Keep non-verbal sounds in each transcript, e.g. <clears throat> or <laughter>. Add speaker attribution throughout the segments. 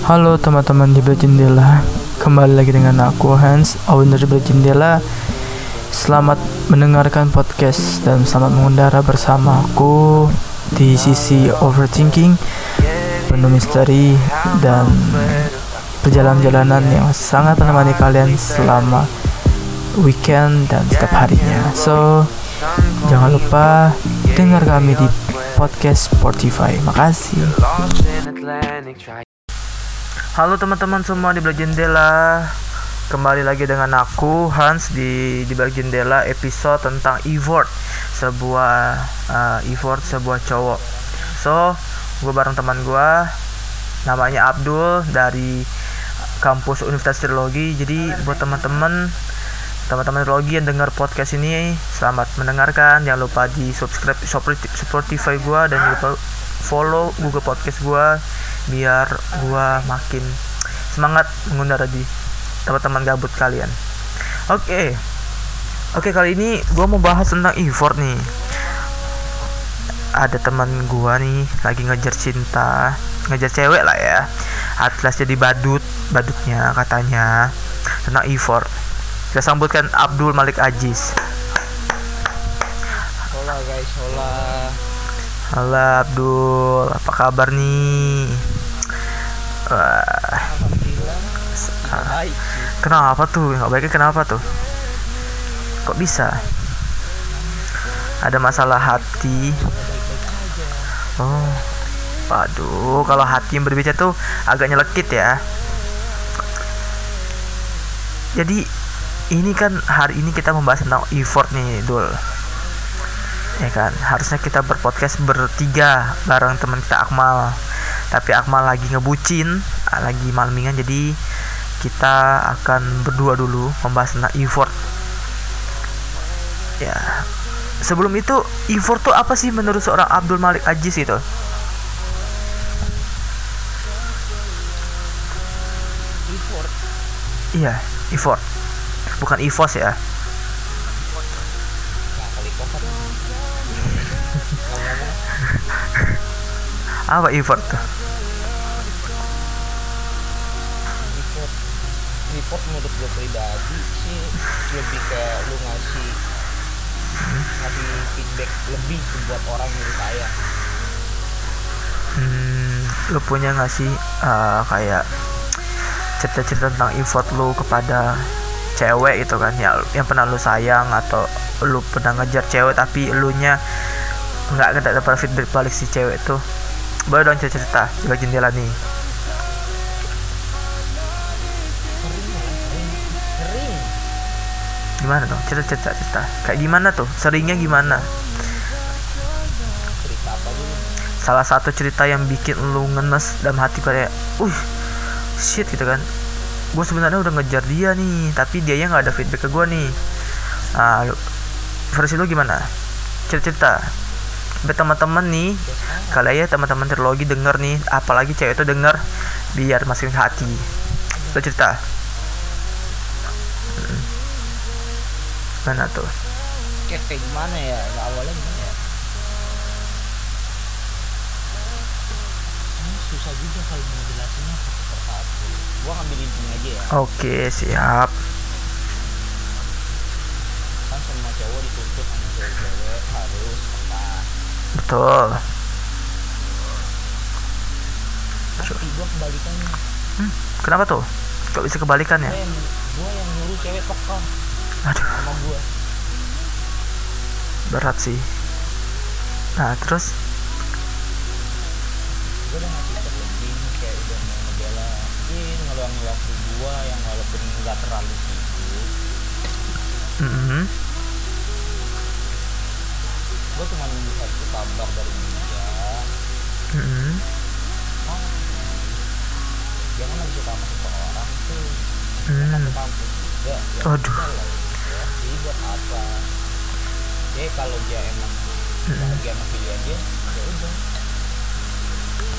Speaker 1: Halo teman-teman di Jendela. Kembali lagi dengan aku Hans Owner Bela Jendela. Selamat mendengarkan podcast Dan selamat mengundara bersama aku Di sisi overthinking Penuh misteri Dan perjalanan-jalanan yang sangat menemani kalian selama weekend dan setiap harinya. So, jangan lupa dengar kami di podcast Spotify. Makasih Halo teman-teman semua di belakang jendela. Kembali lagi dengan aku Hans di di belakang jendela episode tentang Evort Sebuah uh, Evort sebuah cowok. So gue bareng teman gue Namanya Abdul dari kampus Universitas Trilogi Jadi buat teman-teman teman-teman trilogi yang dengar podcast ini selamat mendengarkan. Jangan lupa di subscribe Spotify gue dan jangan follow Google Podcast gue biar gua makin semangat mengundara di teman-teman gabut kalian. Oke. Okay. Oke, okay, kali ini gua mau bahas tentang effort nih. Ada teman gua nih lagi ngejar cinta, ngejar cewek lah ya. Atlas jadi badut, badutnya katanya tentang effort. Kita sambutkan Abdul Malik Aziz.
Speaker 2: Hola guys, hola.
Speaker 1: Halo Abdul, apa kabar nih?
Speaker 2: Wah. Baik.
Speaker 1: Kenapa tuh? Nggak baiknya kenapa tuh? Kok bisa? Ada masalah hati. Oh. Waduh, kalau hati yang berbicara tuh agak nyelekit ya. Jadi ini kan hari ini kita membahas tentang effort nih, Dul. Ya kan, harusnya kita berpodcast bertiga bareng teman kita Akmal. Tapi Akmal lagi ngebucin lagi malmingan jadi kita akan berdua dulu membahas tentang effort. Ya. Sebelum itu effort tuh apa sih menurut seorang Abdul Malik Aziz itu?
Speaker 2: Effort.
Speaker 1: Iya effort. Bukan EVOS ya apa effort? Tuh
Speaker 2: report report menurut gue pribadi sih lebih ke lu ngasih ngasih feedback lebih buat orang yang sayang
Speaker 1: hmm, lu punya nggak sih uh, kayak cerita-cerita tentang effort lu kepada cewek itu kan ya yang pernah lu sayang atau lu pernah ngejar cewek tapi lu nya nggak dapat feedback balik si cewek tuh boleh dong cerita cerita di jendela nih. Gimana dong? Cerita cerita cerita. Kayak gimana tuh? Seringnya gimana? Salah satu cerita yang bikin lu ngenes dalam hati kayak uh shit gitu kan. Gue sebenarnya udah ngejar dia nih tapi dia yang nggak ada feedback ke gue nih. Ah lu, versi lu gimana? Cerita cerita Biar teman-teman nih kalau ya teman-teman trilogi denger nih apalagi cewek itu denger biar masih hati. Lu cerita. Hmm. mana tuh?
Speaker 2: Kayak gimana ya? Awalnya gimana ya? Ini susah juga kalau mau jelasinnya satu persatu gua ngambil intinya aja ya.
Speaker 1: Oke siap.
Speaker 2: Kan semua cowok dituntut sama cewek-cewek harus
Speaker 1: betul.
Speaker 2: Tapi gua kebalikannya
Speaker 1: hmm, kenapa tuh? Kok bisa kebalikan ya?
Speaker 2: Yang nyuruh cewek peka
Speaker 1: aduh.
Speaker 2: Sama
Speaker 1: berat sih. Nah terus?
Speaker 2: Gue udah ngasih lebih kayak udah mau ngebelain ngeluangin waktu gua yang walaupun nggak terlalu sibuk.
Speaker 1: Mm -hmm.
Speaker 2: Gue cuma satu kabar dari dia
Speaker 1: Mm -hmm.
Speaker 2: oh jangan lagi suka sama seseorang tuh kan
Speaker 1: Hmm.
Speaker 2: satu kampus juga ya
Speaker 1: Aduh.
Speaker 2: ya jadi buat apa ya kalau dia emang
Speaker 1: Mm
Speaker 2: dia emang pilih aja ya udah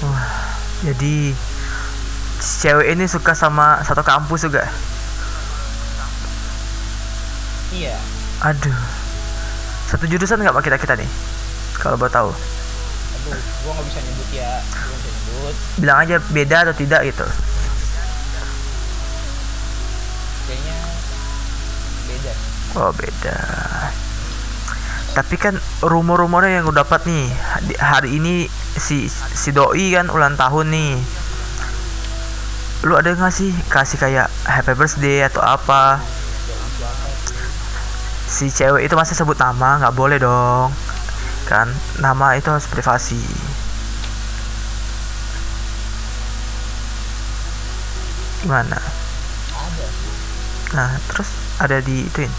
Speaker 1: Wah, jadi si cewek ini suka sama satu kampus juga.
Speaker 2: iya
Speaker 1: Aduh satu jurusan nggak pak kita kita nih? Kalau boleh tahu.
Speaker 2: Aduh gua nggak bisa nyebut ya. Gua
Speaker 1: bilang aja beda atau tidak gitu. Kayaknya beda. Oh beda. Tapi kan rumor-rumornya yang gue dapat nih hari ini si si doi kan ulang tahun nih. Lu ada nggak sih kasih kayak happy birthday atau apa? Si cewek itu masa sebut nama nggak boleh dong. Kan nama itu harus privasi. Gimana? Nah terus ada di ituin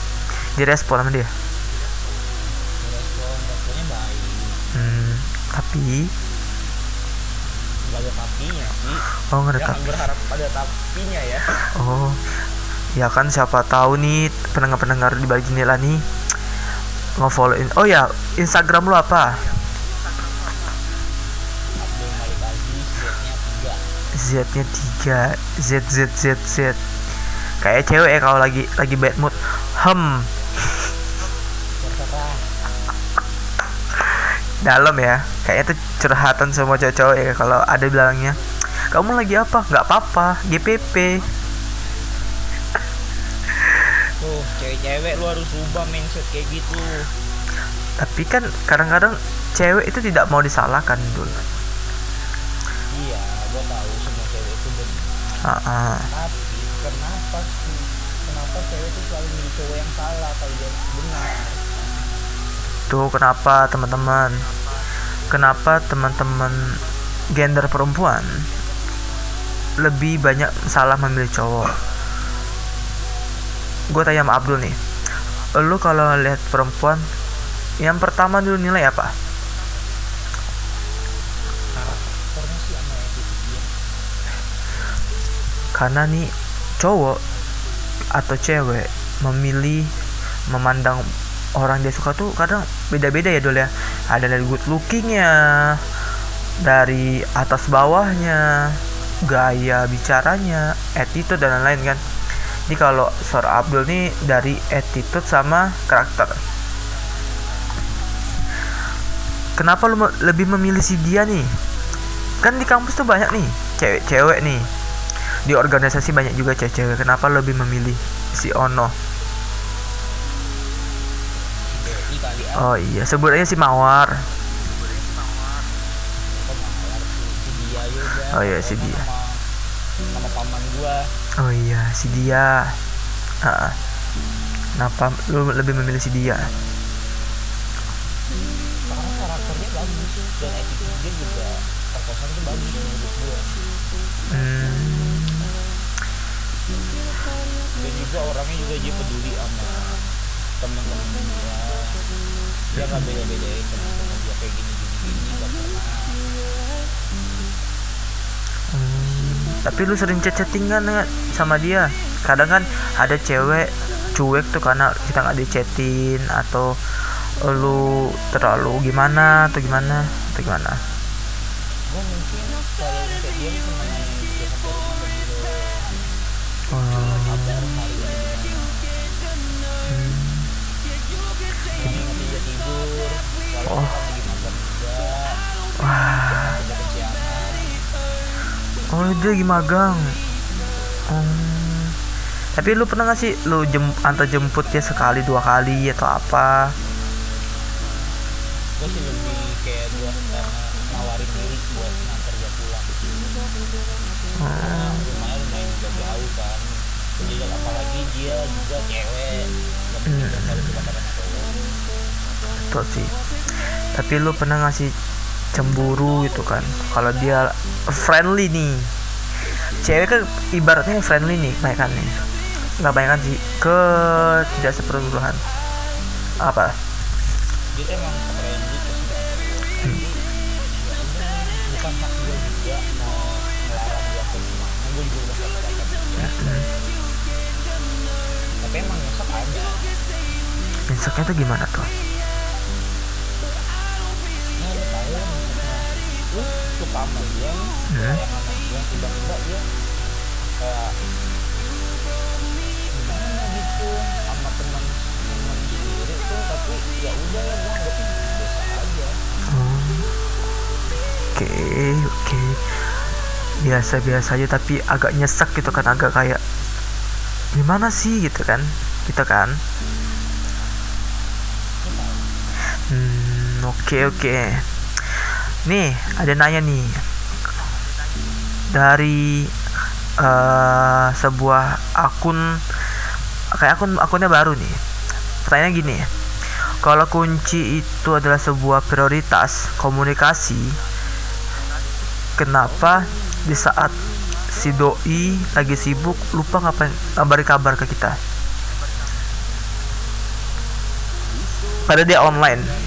Speaker 1: sama dia.
Speaker 2: respon responnya baik
Speaker 1: Hmm, tapi
Speaker 2: nggak ada tapinya sih
Speaker 1: oh nggak ada tapi.
Speaker 2: berharap tapinya ya
Speaker 1: Oh, ya kan siapa tahu nih pendengar-pendengar di balik jendela nih nge-followin. Oh ya, Instagram lu apa? Z-nya
Speaker 2: Z-nya 3
Speaker 1: 3 Z Z Z Z. Kayak cewek ya kalau lagi lagi bad mood. Hem, dalam ya. Kayaknya itu curhatan semua cowok-cowok ya kalau ada bilangnya. Kamu lagi apa? Nggak apa-apa, GPP.
Speaker 2: Cewek-cewek lu harus rubah mindset kayak gitu
Speaker 1: Tapi kan kadang-kadang cewek itu tidak mau disalahkan dulu.
Speaker 2: iya gua tahu semua cewek itu benar
Speaker 1: Ah, ah.
Speaker 2: tapi kenapa sih kenapa cewek itu selalu milih cowok yang salah kalau dia benar
Speaker 1: Tuh kenapa teman-teman? Kenapa teman-teman gender perempuan lebih banyak salah memilih cowok? Gue tanya sama Abdul nih. Lu kalau lihat perempuan, yang pertama dulu nilai apa? Karena nih cowok atau cewek memilih memandang orang dia suka tuh kadang beda-beda ya dul ya. Ada dari good lookingnya, dari atas bawahnya, gaya bicaranya, attitude dan lain-lain kan. Ini kalau Sor Abdul nih dari attitude sama karakter. Kenapa lu lebih memilih si dia nih? Kan di kampus tuh banyak nih cewek-cewek nih. Di organisasi banyak juga cewek-cewek. Kenapa lu lebih memilih si Ono? Oh iya, sebut aja si Mawar.
Speaker 2: sih
Speaker 1: Oh iya, si dia.
Speaker 2: sama paman gua
Speaker 1: Oh iya, si dia. Ah, ah. Kenapa lu lebih memilih si dia?
Speaker 2: karena karakternya bagus dan attitude dia juga perkosaan itu bagus menurut gua
Speaker 1: Hmm,
Speaker 2: dan juga orangnya juga dia peduli sama teman-teman dia dia nggak beda-bedain teman-teman dia kayak gini gini gini pernah
Speaker 1: Tapi lu sering chat-chattingan nggak sama dia? Kadang kan ada cewek cuek tuh karena kita nggak dichatin atau lu terlalu gimana atau gimana atau gimana? Oh
Speaker 2: dia lagi
Speaker 1: magang. Hmm. Tapi lu pernah gak sih lu jem antar jemput dia sekali dua kali atau apa?
Speaker 2: gue sih lebih kayak uh, nawarin diri buat nganter dia pulang
Speaker 1: Hmm.
Speaker 2: Nah, lumayan lumayan juga jauh kan jadi apalagi dia juga cewek
Speaker 1: Hmm. Betul sih. Tapi lu pernah gak sih cemburu gitu kan? Kalau dia friendly nih. Cewek kan ibaratnya friendly nih, nih. Nggak banyak sih, ke tidak seperluhan. Apa?
Speaker 2: dia tuh emang friendly ke semua cowok tapi udah bukan hak gue juga mau ngelarang dia ke ke mana gue juga udah kata dia
Speaker 1: Hmm.
Speaker 2: tapi emang nyesek ada
Speaker 1: Besoknya tuh gimana tuh?
Speaker 2: itu suka sama dia
Speaker 1: hmm.
Speaker 2: yang tiba-tiba dia kayak gimana gitu sama teman teman sendiri itu tapi ya udah lah gue anggapin biasa aja
Speaker 1: oke okay, oke okay. biasa-biasa aja tapi agak nyesek gitu kan agak kayak gimana sih gitu kan gitu kan hmm oke okay, oke okay. Nih ada nanya nih dari uh, sebuah akun kayak akun akunnya baru nih. Pertanyaannya gini. Kalau kunci itu adalah sebuah prioritas komunikasi, kenapa di saat si doi lagi sibuk lupa ngapain ngabarin kabar ke kita? Padahal dia online.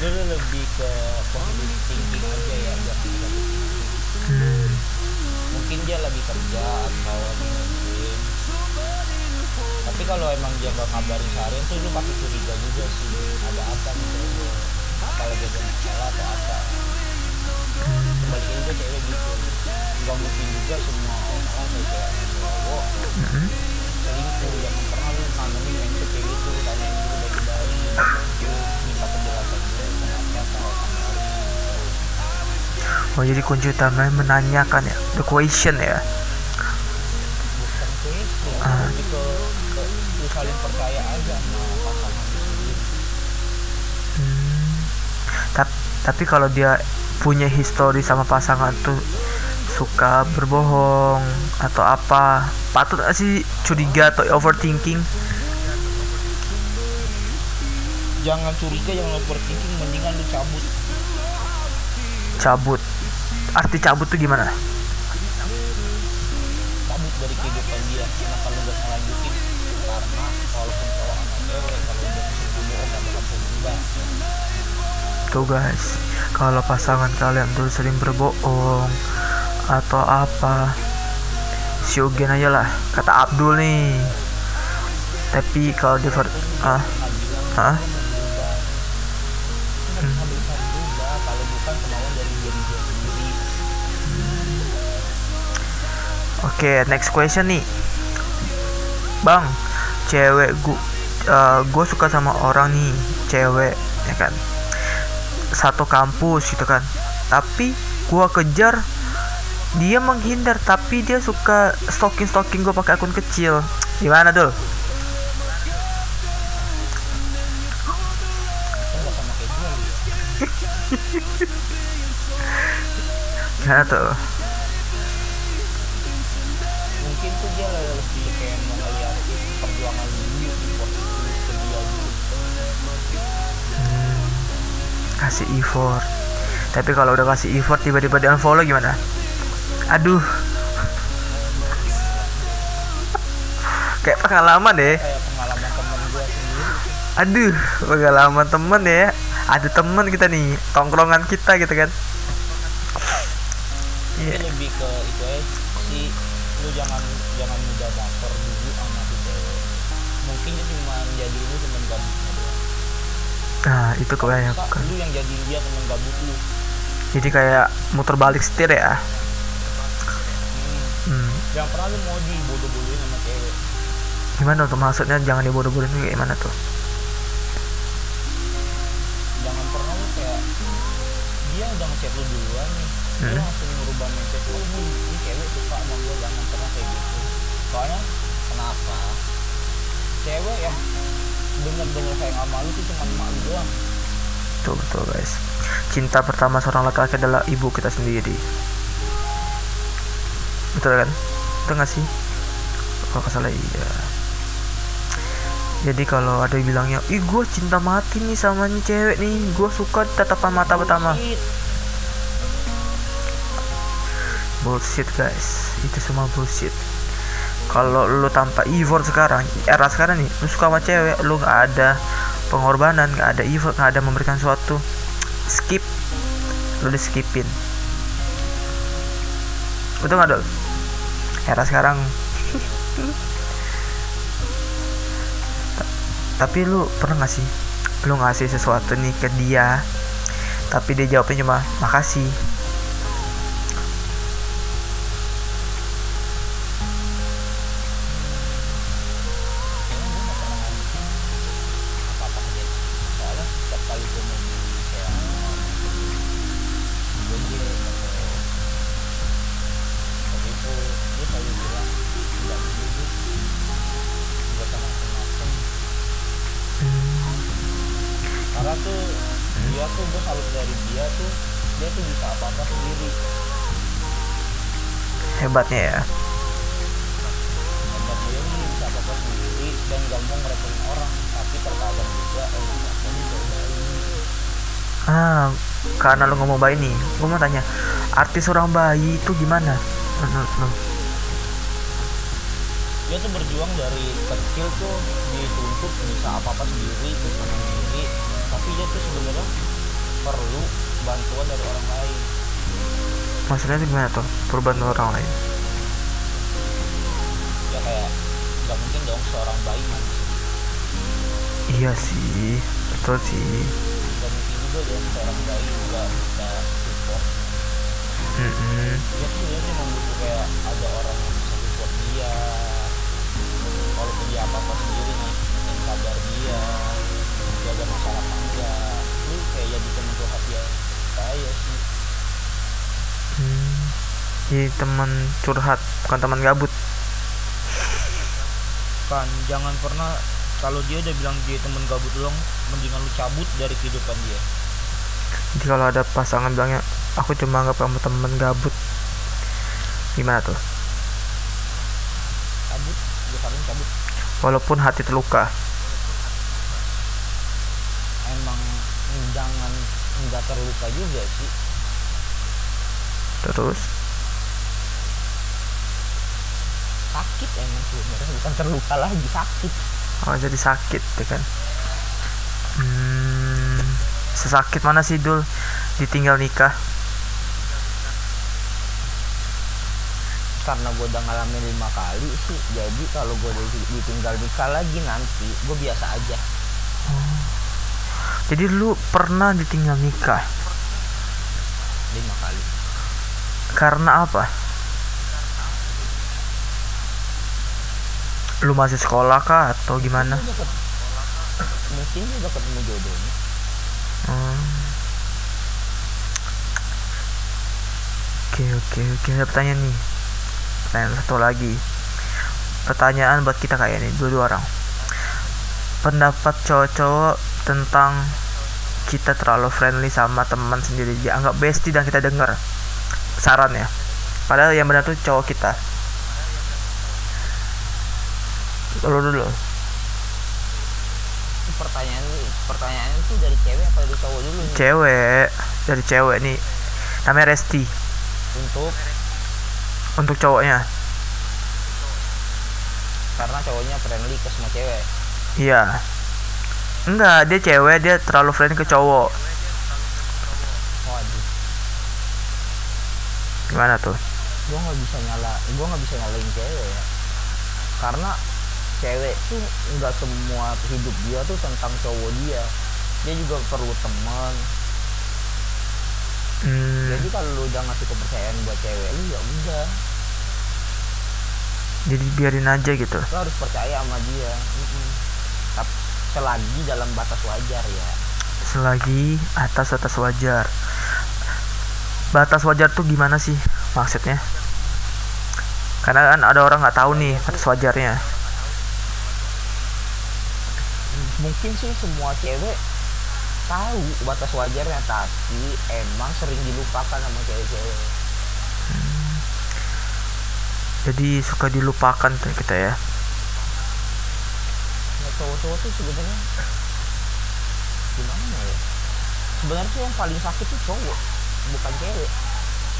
Speaker 2: Dia lebih ke positive thinking aja ya jangan
Speaker 1: Hmm.
Speaker 2: mungkin dia lagi kerja atau lagi tapi kalau emang dia gak ngabarin seharian tuh lu pasti curiga juga sih ada apa nih apa lagi ada masalah atau apa? Sebaliknya juga cewek gitu. Gak mungkin juga semua orang kayak cewek cowok. Selingkuh jangan pernah lu nanyain mindset kayak gitu tanyain dulu baik-baik lu minta
Speaker 1: Oh jadi kunci utamanya menanyakan ya, the question ya. Ah. Hmm. Tap- tapi kalau dia punya histori sama pasangan tuh suka berbohong atau apa, patut gak sih curiga atau overthinking?
Speaker 2: jangan curiga jangan overthinking mendingan lu cabut
Speaker 1: Cabut. Arti cabut tuh gimana?
Speaker 2: cabut dari kehidupan dia kenapa lu gak ngelanjutin karena walaupun cowok sama cewek kalau udah ke sini gak bakal berubah
Speaker 1: Tuh guys, kalau pasangan kalian tuh sering berbohong atau apa, Shogun aja lah, kata Abdul nih. Tapi kalau di ver- ah, ah, Oke, next question nih. Bang, cewek gua eh, gua suka sama orang nih, cewek, ya kan. Satu kampus gitu kan. Tapi gua kejar dia menghindar tapi dia suka stalking stalking gue pakai akun kecil gimana
Speaker 2: lu. <laughs>
Speaker 1: gimana tuh kasih effort. Tapi kalau udah kasih effort tiba-tiba di unfollow gimana? Aduh. <laughs> Kayak pengalaman deh
Speaker 2: kayak pengalaman temen gue sendiri.
Speaker 1: Aduh pengalaman temen ya. Ada temen kita nih tongkrongan kita gitu kan.
Speaker 2: Ini
Speaker 1: Iya.
Speaker 2: lebih ke itu aja sih. Lu jangan jangan mudah baper dulu sama si cewek. Mungkin dia cuma jadi doang
Speaker 1: nah itu kebanyakan
Speaker 2: lu yang jadi dia temen gabut lu
Speaker 1: jadi kayak muter balik setir ya?
Speaker 2: Hmm.
Speaker 1: hmm.
Speaker 2: jangan pernah lu mau dibodoh-bodohin sama cewek?
Speaker 1: Gimana tuh? Maksudnya jangan dibodoh-bodohin kayak gimana tuh?
Speaker 2: Jangan pernah lu kayak dia udah ngechat lu duluan nih. Lu
Speaker 1: Hmm.
Speaker 2: langsung ngerubah mindset lu ini, ini cewek suka sama gue jangan pernah kayak gitu. Soalnya kenapa? Cewek yang bener-bener sayang sama lu tuh cuma emak lu doang.
Speaker 1: Betul betul guys. Cinta pertama seorang laki-laki adalah ibu kita sendiri. Betul kan? Betul nggak sih? Kalau nggak salah iya. Jadi kalau ada yang bilangnya ih gue cinta mati nih sama nih cewek nih. Gue suka tatapan mata pertama.
Speaker 2: Bullshit
Speaker 1: guys. Itu semua bullshit kalau lu tanpa effort sekarang era sekarang nih lu suka sama cewek lu nggak ada pengorbanan nggak ada effort nggak ada memberikan suatu skip. Lu di skipin. Betul nggak dol? Era sekarang. Ta- <laughs> tapi lu pernah nggak sih? Lu ngasih sesuatu nih ke dia tapi dia jawabnya cuma makasih
Speaker 2: tuh dia tuh gue salut dari dia tuh dia tuh bisa apa apa sendiri.
Speaker 1: Hebatnya ya?
Speaker 2: Hebat dia nih bisa apa apa sendiri dan gak mau ngerepotin orang. Tapi terkadang juga eh aku cobain
Speaker 1: ah karena lu ngomong bayi nih gue mau tanya artis orang bayi itu gimana? Menurut lu
Speaker 2: dia tuh berjuang dari kecil tuh dituntut bisa apa apa sendiri bisa dia tuh sebenarnya perlu bantuan dari orang lain.
Speaker 1: Maksudnya gimana tuh? Perubahan orang lain?
Speaker 2: Ya kayak nggak mungkin dong seorang bayi mandi
Speaker 1: iya sih betul sih.
Speaker 2: Nggak mungkin juga dong seorang bayi nggak bisa support.
Speaker 1: Mm-mm.
Speaker 2: dia tuh dia cuma butuh kayak ada orang yang bisa support dia. Walaupun dia apa apa sendiri nih yang kabar dia jaga masalah enggak lu kayak jadi temen curhat saya sih.
Speaker 1: Hmm. Jadi teman curhat bukan teman gabut.
Speaker 2: Kan jangan pernah kalau dia udah bilang dia temen gabut doang mendingan lu cabut dari kehidupan dia.
Speaker 1: Jadi kalau ada pasangan bilangnya aku cuma anggap kamu teman gabut. Gimana tuh?
Speaker 2: Cabut gue saran cabut.
Speaker 1: Walaupun hati terluka
Speaker 2: nggak terluka juga sih.
Speaker 1: Terus?
Speaker 2: Sakit emang sebenarnya bukan terluka lagi sakit.
Speaker 1: Oh jadi sakit ya kan? Hmm, sesakit mana sih dul? Ditinggal nikah?
Speaker 2: Karena gue udah ngalamin lima kali sih jadi kalau gue ditinggal nikah lagi nanti gue biasa aja
Speaker 1: jadi lu pernah ditinggal nikah?
Speaker 2: Lima kali.
Speaker 1: Karena apa? Lu masih sekolah kah atau gimana?
Speaker 2: Mungkin dia udah ketemu jodohnya.
Speaker 1: Hmm. Oke oke oke. Ada pertanyaan nih. Pertanyaan satu lagi. Pertanyaan buat kita kayak ini Dua-dua orang. Pendapat cowok-cowok tentang Kita terlalu friendly sama teman sendiri. Dianggap bestie dan kita denger Saran ya. Padahal yang benar tuh cowok kita. Dulu dulu.
Speaker 2: Pertanyaan pertanyaan itu dari cewek apa dari cowok dulu nih?
Speaker 1: Cewek. Dari cewek nih. Namanya Resti.
Speaker 2: Untuk?
Speaker 1: Untuk cowoknya.
Speaker 2: Karena cowoknya friendly ke semua cewek.
Speaker 1: Iya. Enggak, dia cewek, dia terlalu friendly ke cowok.
Speaker 2: waduh
Speaker 1: Gimana tuh?
Speaker 2: gue nggak bisa nyala gue nggak bisa nyalain cewek ya karena cewek tuh nggak semua hidup dia tuh tentang cowok dia dia juga perlu teman
Speaker 1: Hmm,
Speaker 2: jadi kalau lu udah ngasih kepercayaan buat cewek lu ya udah
Speaker 1: jadi biarin aja gitu.
Speaker 2: lu harus percaya sama dia Mm-mm. tapi selagi dalam batas wajar ya
Speaker 1: Selagi atas atas wajar. Batas wajar tuh gimana sih maksudnya? Karena kan ada orang nggak tahu nih batas wajarnya.
Speaker 2: mungkin sih semua cewek tahu batas wajarnya tapi emang sering dilupakan sama cewek-cewek
Speaker 1: Jadi suka dilupakan tuh kita ya.
Speaker 2: Cowok-cowok tuh sebenarnya gimana ya sebenarnya tuh yang paling sakit tuh cowok bukan cewek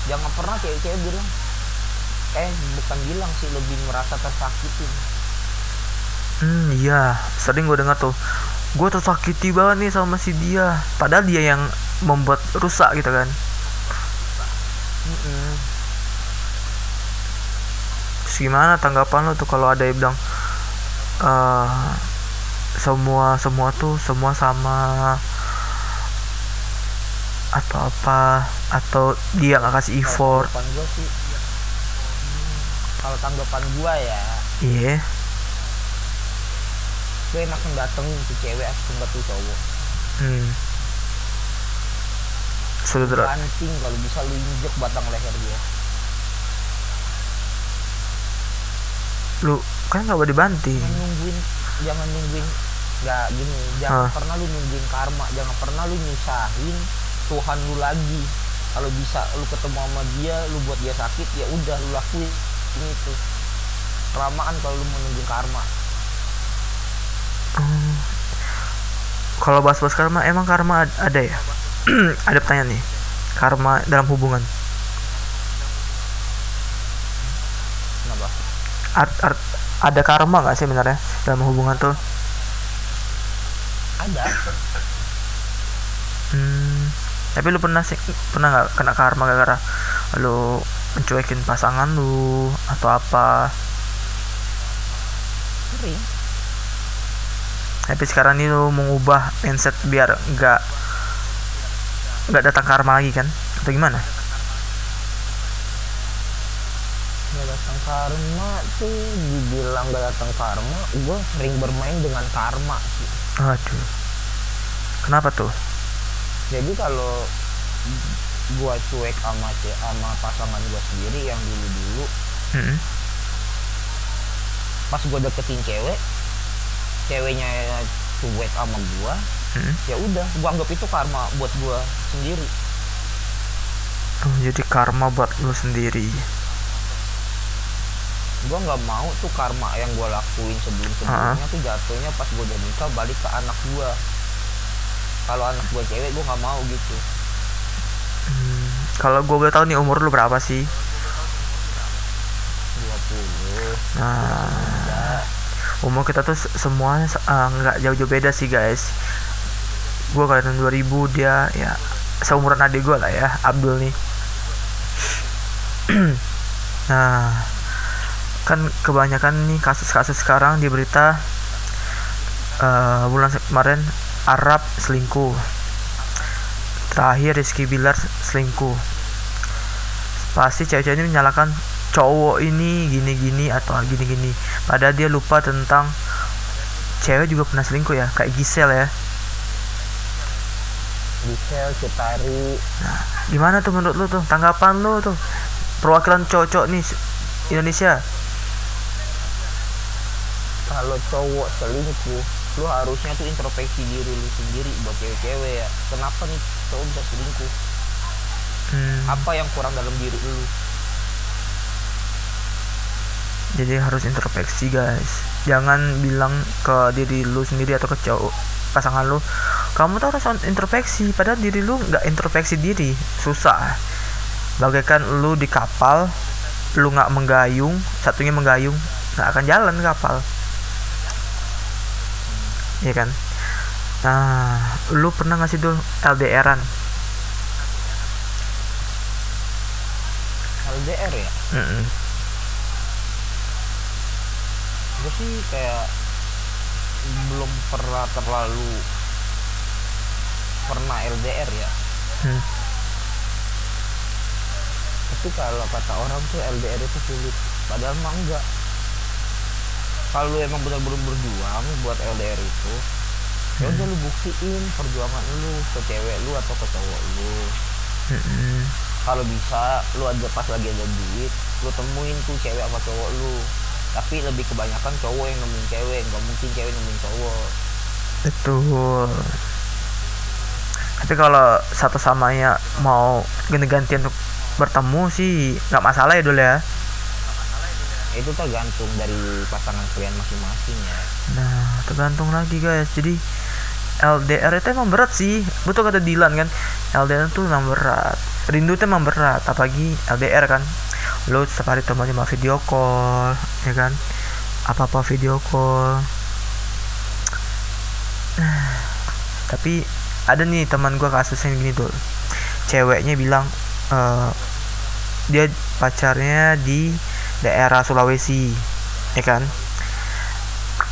Speaker 2: jangan pernah cewek-cewek bilang eh bukan bilang sih lebih merasa tersakitin
Speaker 1: Hmm, iya, sering gue dengar tuh. Gue tersakiti banget nih sama si dia. Padahal dia yang membuat rusak gitu kan. Terus gimana tanggapan lo tuh kalau ada yang bilang eh semua semua tuh semua sama atau apa atau dia nggak kasih effort.
Speaker 2: tanggapan gua sih hmm, kalau tanggapan gua ya.
Speaker 1: Iya.
Speaker 2: Gue enakan dateng tuh cewek asal tuh cowok.
Speaker 1: Hmm. sudah
Speaker 2: banting kalau bisa lu injek batang leher dia
Speaker 1: lu kan nggak boleh dibanting.
Speaker 2: Nungguin jangan nungguin nggak gini jangan
Speaker 1: Hah.
Speaker 2: pernah lu nungguin karma jangan pernah lu nyusahin Tuhan lu lagi kalau bisa lu ketemu sama dia lu buat dia sakit ya udah lu lakuin ini tuh kelamaan kalau lu mau nungguin karma
Speaker 1: Hmm. Kalau bahas-bahas karma, emang karma ad- ada ya? <clears throat> ada pertanyaan nih. Karma dalam hubungan.
Speaker 2: kenapa
Speaker 1: Art, art, ada karma nggak sih sebenarnya dalam hubungan tuh?
Speaker 2: ada
Speaker 1: Hmm, tapi lu pernah sih pernah nggak kena karma gara-gara lu mencuekin pasangan lu atau apa?
Speaker 2: sering
Speaker 1: Tapi sekarang ini lu mengubah mindset biar nggak nggak datang karma lagi kan? Atau gimana?
Speaker 2: Nggak datang karma tuh dibilang nggak datang karma gue sering bermain dengan karma sih
Speaker 1: Aduh. Kenapa tuh?
Speaker 2: jadi kalau gua cuek sama sama pasangan gua sendiri yang dulu dulu
Speaker 1: Hmm.
Speaker 2: pas gua deketin cewek ceweknya cuek sama gua
Speaker 1: Hmm.
Speaker 2: ya udah gua anggap itu karma buat gua sendiri
Speaker 1: Oh, jadi karma buat lu sendiri.
Speaker 2: Gua nggak mau tuh karma yang gua lakuin sebelum sebelumnya tuh jatuhnya pas gua udah nikah balik ke anak gua kalau anak gua cewek gua nggak mau gitu
Speaker 1: Hmm, Kalau gue boleh tahu nih umur lu berapa sih?
Speaker 2: 20
Speaker 1: Nah, umur kita tuh se- semuanya se- eh, nggak jauh-jauh beda sih guys. Gue kelahiran 2000 dia ya seumuran adik gue lah ya, Abdul nih. <clears throat> nah, kan kebanyakan nih kasus-kasus sekarang di berita eh, bulan kemarin Arab selingkuh. Terakhir Rizky Bilar selingkuh. Pasti cewek-cewek ini menyalahkan cowok ini gini-gini atau gini-gini. Padahal dia lupa tentang cewek juga pernah selingkuh ya, kayak Gisel ya.
Speaker 2: Gisel Citari
Speaker 1: Gimana tuh menurut lu tuh? Tanggapan lu tuh? Perwakilan cowok nih Indonesia.
Speaker 2: Kalau cowok selingkuh lu harusnya tuh introspeksi diri lu sendiri buat cewek-cewek ya kenapa nih cowok bisa selingkuh
Speaker 1: Hmm,
Speaker 2: apa yang kurang dalam diri lu
Speaker 1: jadi harus introspeksi guys. Jangan bilang ke diri lu sendiri atau ke cowok pasangan lu, kamu tuh harus introspeksi. Padahal diri lu nggak introspeksi diri, susah. Bagaikan lu di kapal, lu nggak menggayung, satunya menggayung, nggak akan jalan kapal. Iya kan? Nah, lu pernah nggak sih tuh LDRan?
Speaker 2: LDR ya
Speaker 1: Mm-mm.
Speaker 2: gue sih kayak belum pernah terlalu pernah LDR ya
Speaker 1: Hmm.
Speaker 2: tapi kalau kata orang tuh LDR itu sulit padahal mah enggak kalau lu emang benar-benar berjuang buat LDR itu ya udah lu buktiin perjuangan lu ke cewek lu atau ke cowok lu
Speaker 1: Mm-mm.
Speaker 2: kalau bisa lu aja pas lagi ada duit lu temuin tuh cewek sama cowok lu tapi lebih kebanyakan cowok yang nemuin cewek nggak mungkin cewek nemuin cowok
Speaker 1: Betul. Tapi kalau satu samanya mau ganti-ganti untuk bertemu sih nggak masalah ya dulu ya.
Speaker 2: Itu tergantung dari pasangan kalian masing-masing ya
Speaker 1: Nah, tergantung lagi guys. Jadi LDR itu emang berat sih. Betul kata Dilan kan. LDR itu emang berat. Rindu itu emang berat. Apalagi LDR kan. Lo setiap hari temannya mau video call, ya kan? Apa-apa video call. <sighs> Tapi ada nih teman gua kasusnya gini dul. Ceweknya bilang eh, dia pacarnya di daerah Sulawesi, ya kan?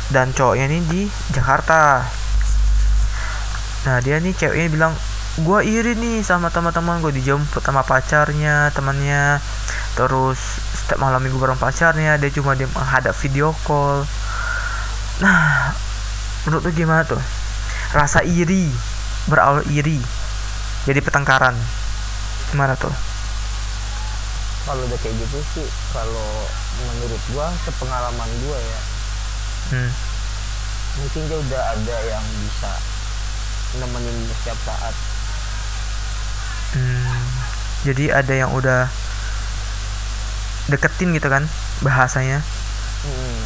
Speaker 1: dan cowoknya ini di Jakarta. Nah dia nih ceweknya bilang gua iri nih sama teman-teman gue dijemput sama pacarnya temannya. Terus setiap malam minggu bareng pacarnya dia cuma dia menghadap video call. Nah menurut lu gimana tuh? Rasa iri berawal iri jadi pertengkaran gimana tuh
Speaker 2: kalau udah kayak gitu sih kalau menurut gua sepengalaman gua ya
Speaker 1: hmm.
Speaker 2: mungkin dia udah ada yang bisa nemenin setiap saat
Speaker 1: Hmm, jadi ada yang udah deketin gitu kan bahasanya.
Speaker 2: hmm.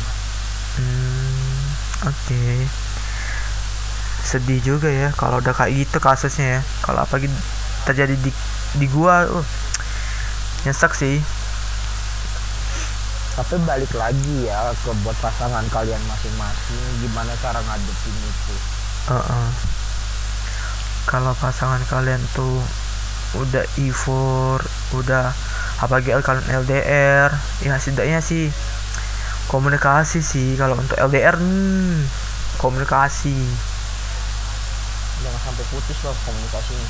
Speaker 1: Hmm, oke. Sedih juga ya kalau udah kayak gitu kasusnya ya. Kalau apalagi terjadi di di gua, uh, nyesek sih.
Speaker 2: tapi balik lagi ya ke buat pasangan kalian masing-masing gimana cara ngadepin itu
Speaker 1: Heeh. Kalau pasangan kalian tuh udah ifor, udah apalagi kalian LDR, ya setidaknya sih komunikasi sih. Kalau untuk LDR, hmm, komunikasi.
Speaker 2: jangan sampai putus loh komunikasinya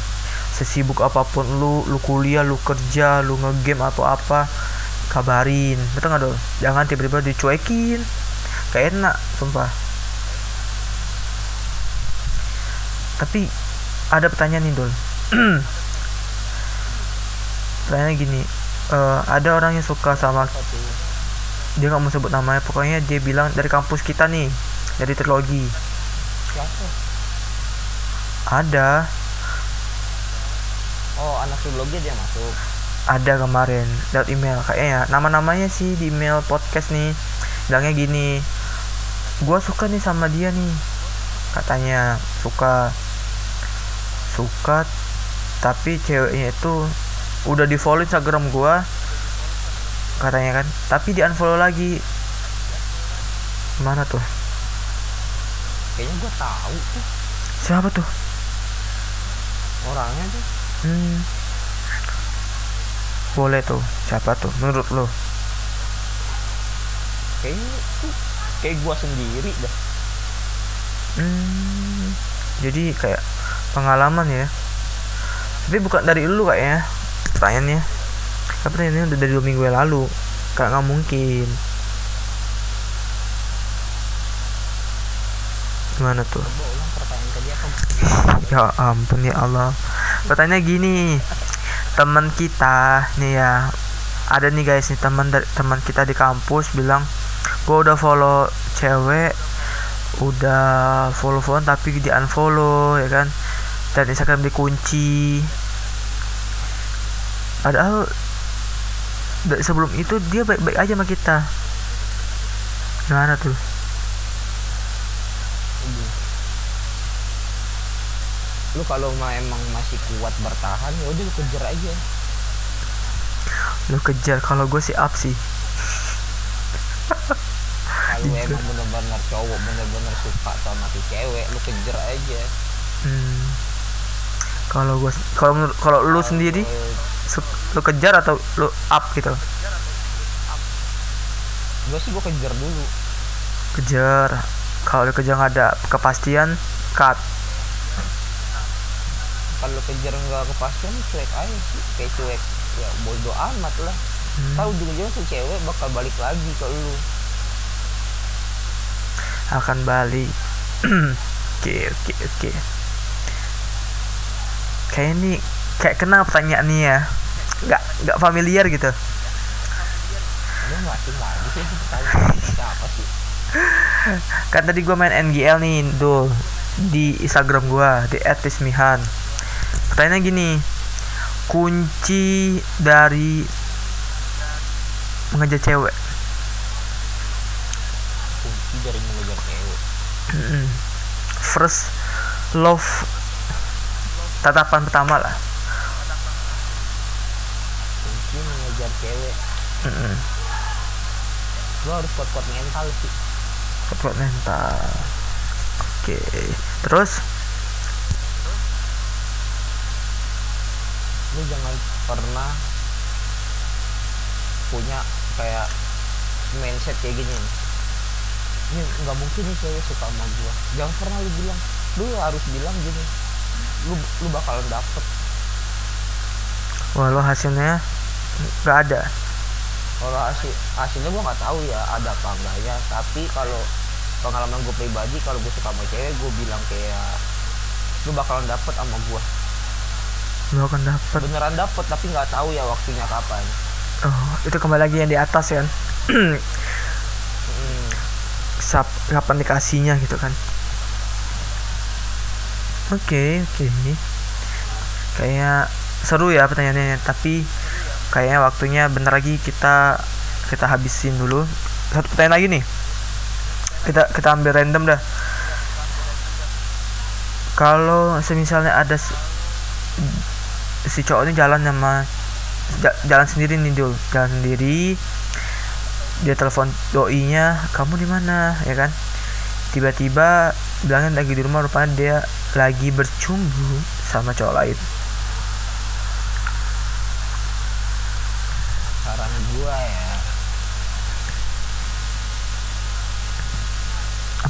Speaker 1: Sesibuk apa pun lu, lu kuliah, lu kerja, lu ngegame atau apa, kabarin. Betul nggak dong? Jangan tiba-tiba dicuekin. Gak enak, sumpah. Tapi ada pertanyaan nih, Dol. <clears throat> Pertanyaannya gini, eh, ada orang yang suka sama dia nggak mau sebut namanya, pokoknya dia bilang dari kampus kita nih, dari trilogi. Ada,
Speaker 2: oh anak trilogi dia masuk.
Speaker 1: Ada kemarin lewat email. Kayaknya nama-namanya sih di email podcast nih. Bilangnya gini gua suka nih sama dia nih katanya. Suka suka tapi ceweknya itu udah di follow instagram gua katanya kan. Tapi di unfollow lagi. Mana tuh?
Speaker 2: Kayaknya gue tahu tuh.
Speaker 1: Siapa tuh?
Speaker 2: Orangnya tuh
Speaker 1: hmm. boleh tuh siapa tuh menurut lo
Speaker 2: tuh kayak gue sendiri dah
Speaker 1: Hmm, jadi kayak pengalaman ya. Tapi bukan dari lu kayaknya pertanyaannya. Tapi pertanyaannya udah dari dua minggu yang lalu. Kayak nggak mungkin. Gimana tuh? Ya ampun ya Allah. Pertanyaannya gini. Teman kita nih ya. Ada nih guys nih teman teman kita di kampus bilang, "Gua udah follow cewek udah follow follow tapi di unfollow ya kan dan Instagram dikunci padahal sebelum itu dia baik-baik aja sama kita gimana tuh
Speaker 2: lu kalau mah emang masih kuat bertahan ya udah lu kejar aja.
Speaker 1: Lu kejar kalau gue sih up sih.
Speaker 2: Kalau emang bener-bener cowok bener-bener suka sama si cewek lu kejar aja.
Speaker 1: Hmm. kalau gue kalau menurut kalau lu sendiri su- lu kejar atau lu up gitu?
Speaker 2: Gue sih gue kejar dulu.
Speaker 1: Kejar. Kalau kejar nggak ada kepastian cut
Speaker 2: kalau kejar nggak kepastian cuek aja sih. Kayak cuek. Ya bodo amat lah.
Speaker 1: Hmm.
Speaker 2: tahu juga si cewek bakal balik lagi ke lu.
Speaker 1: Akan balik. <clears throat> Oke oke oke. Kayak ini kayak kenal pertanyaan nih ya. Nggak nggak familiar gitu.
Speaker 2: Lu asing lagi sih? Siapa sih?
Speaker 1: Kan tadi gua main NGL nih dul. Di Instagram gua di @tismihan pertanyaannya gini kunci dari mengejar cewek?
Speaker 2: Kunci dari mengejar cewek.
Speaker 1: Mm-mm. first love tatapan pertama lah.
Speaker 2: Kunci mengejar cewek.
Speaker 1: Mm-mm.
Speaker 2: lu harus kuat-kuat mental sih.
Speaker 1: Kuat mental. Oke terus
Speaker 2: lu jangan pernah punya kayak mindset kayak gini. Ini nggak mungkin nih cewek suka sama gua. Jangan pernah lu bilang lu harus bilang gini lu lu bakalan dapet.
Speaker 1: Walau hasilnya nggak ada.
Speaker 2: Kalau hasil hasilnya gua nggak tahu ya ada apa enggaknya. Tapi kalau pengalaman gue pribadi kalau gue suka sama cewek gue bilang kayak lu bakalan dapet sama gua
Speaker 1: lo akan dapat
Speaker 2: beneran dapet tapi nggak tahu ya waktunya kapan.
Speaker 1: Oh itu kembali lagi yang di atas kan?
Speaker 2: Hmm,
Speaker 1: sap, kapan dikasihnya gitu kan? Oke okay, oke okay. kayaknya seru ya pertanyaannya tapi kayaknya waktunya bentar lagi kita kita habisin dulu. Satu pertanyaan lagi nih. Kita kita ambil random dah. Kalau semisalnya ada si, cowok ini jalan sama jalan sendiri nih dulu jalan sendiri dia telepon doinya kamu di mana? Ya kan? Tiba-tiba bilangnya lagi di rumah rupanya dia lagi bercumbu sama cowok lain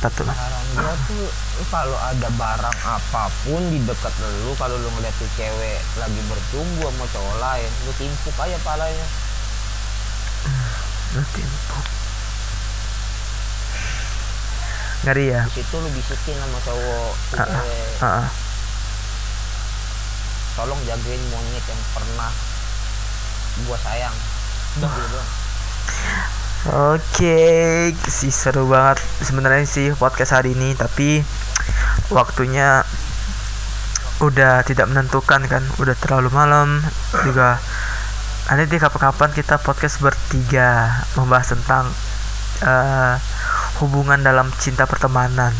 Speaker 1: apa tuh.
Speaker 2: Saran gua tuh kalau ada barang apa pun di dekat lu kalau lu ngeliat tuh cewek lagi bercumbu sama cowok lain lu timpuk aja palanya.
Speaker 1: Lu timpuk. Ngeri ya?
Speaker 2: Di situ lu bisikin sama cowok
Speaker 1: ah,
Speaker 2: cewek.
Speaker 1: Ah, ah.
Speaker 2: tolong jagain monyet yang pernah gua sayang. Udah gitu doang
Speaker 1: Oke, sih seru banget sebenarnya sih podcast hari ini, tapi waktunya udah tidak menentukan kan, udah terlalu malam. Juga. Nanti di kapan-kapan kita podcast bertiga membahas tentang eh, hubungan dalam cinta pertemanan.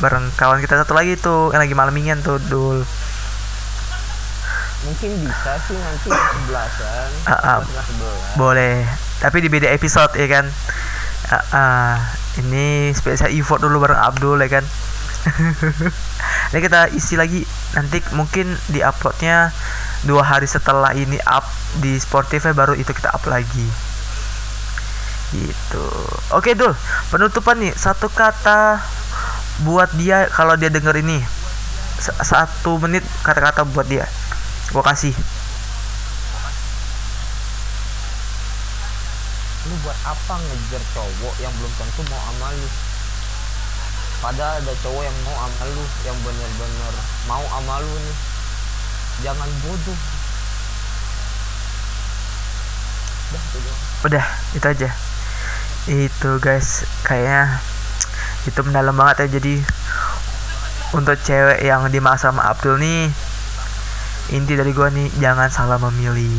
Speaker 1: Bareng kawan kita satu lagi tuh yang lagi malamingan tuh dul.
Speaker 2: Mungkin bisa sih nanti <laughs> sebelasan setengah sebelas
Speaker 1: boleh tapi di beda episode ya kan? Ah, ah. ini spesial effort dulu bareng Abdul ya kan? <laughs> Ini kita isi lagi. Nanti mungkin di uploadnya dua hari setelah ini up di Spotify baru itu kita up lagi. Gitu. Oke dul. Penutupan nih. Satu kata buat dia kalau dia denger ini. Satu menit kata-kata buat dia. Gua kasih
Speaker 2: lu buat apa ngejar cowok yang belum tentu mau sama lu? Padahal ada cowok yang mau sama lu yang bener-bener mau sama lu nih. Jangan bodoh. Udah itu
Speaker 1: udah itu aja. Itu guys. Kayaknya itu mendalam banget ya. Jadi untuk cewek yang dimaksud sama Abdul nih inti dari gua nih jangan salah memilih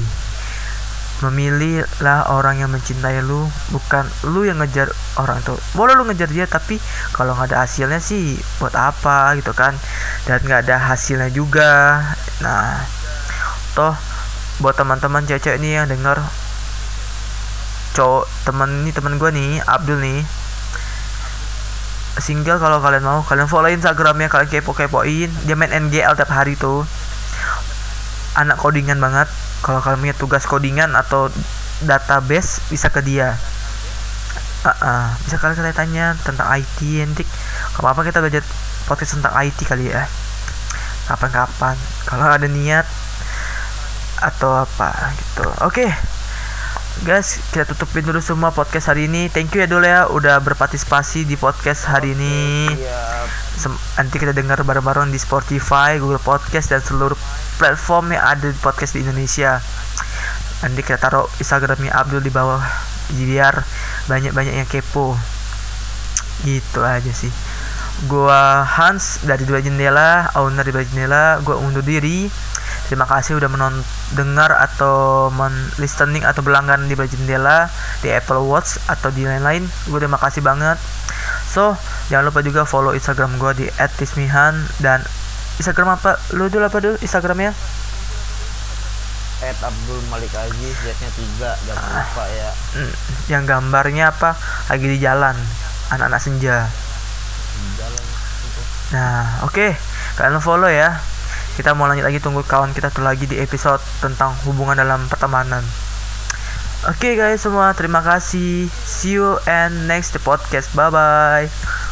Speaker 1: memilih lah orang yang mencintai lu bukan lu yang ngejar orang itu. Boleh lu ngejar dia tapi kalau nggak ada hasilnya sih buat apa gitu kan? Dan nggak ada hasilnya juga. Nah toh buat teman-teman cewek nih yang denger cowok temen ini temen gue nih Abdul nih. Single kalau kalian mau kalian follow instagramnya kalian kepo kepoin dia main NGL tiap hari tuh. Anak codingan banget kalau kalian punya tugas codingan atau database bisa ke dia. Ah, ah. bisa kalian kalian tanya tentang IT nanti kalau apa kita belajar podcast tentang IT kali ya. Kapan-kapan. Kalau ada niat atau apa gitu. Oke. Guys kita tutupin dulu semua podcast hari ini. Thank you ya dulu ya. Udah berpartisipasi di podcast hari ini nanti kita dengar bareng-bareng di Spotify Google Podcast dan seluruh platform yang ada di podcast di Indonesia. Nanti kita taruh Instagramnya Abdul di bawah biar banyak-banyak yang kepo. Gitu aja sih. Gua Hans dari dua jendela owner di dua jendela. Gua undur diri. Terima kasih udah menon dengar atau men listening atau berlangganan di bawah jendela di Apple Watch atau di lain-lain. Gue terima kasih banget so jangan lupa juga follow Instagram gue di @tismihan dan Instagram apa lu dulu apa dulu Instagramnya
Speaker 2: Ed Abdul Malik Aziz Z-nya tiga jangan
Speaker 1: Ah.
Speaker 2: lupa ya
Speaker 1: Hmm, yang gambarnya apa lagi di jalan anak-anak senja
Speaker 2: di jalan itu
Speaker 1: Nah, oke. Kalian follow ya. Kita mau lanjut lagi tunggu kawan kita tuh lagi di episode tentang hubungan dalam pertemanan. Oke guys semua, terima kasih. See you and next podcast. Bye bye.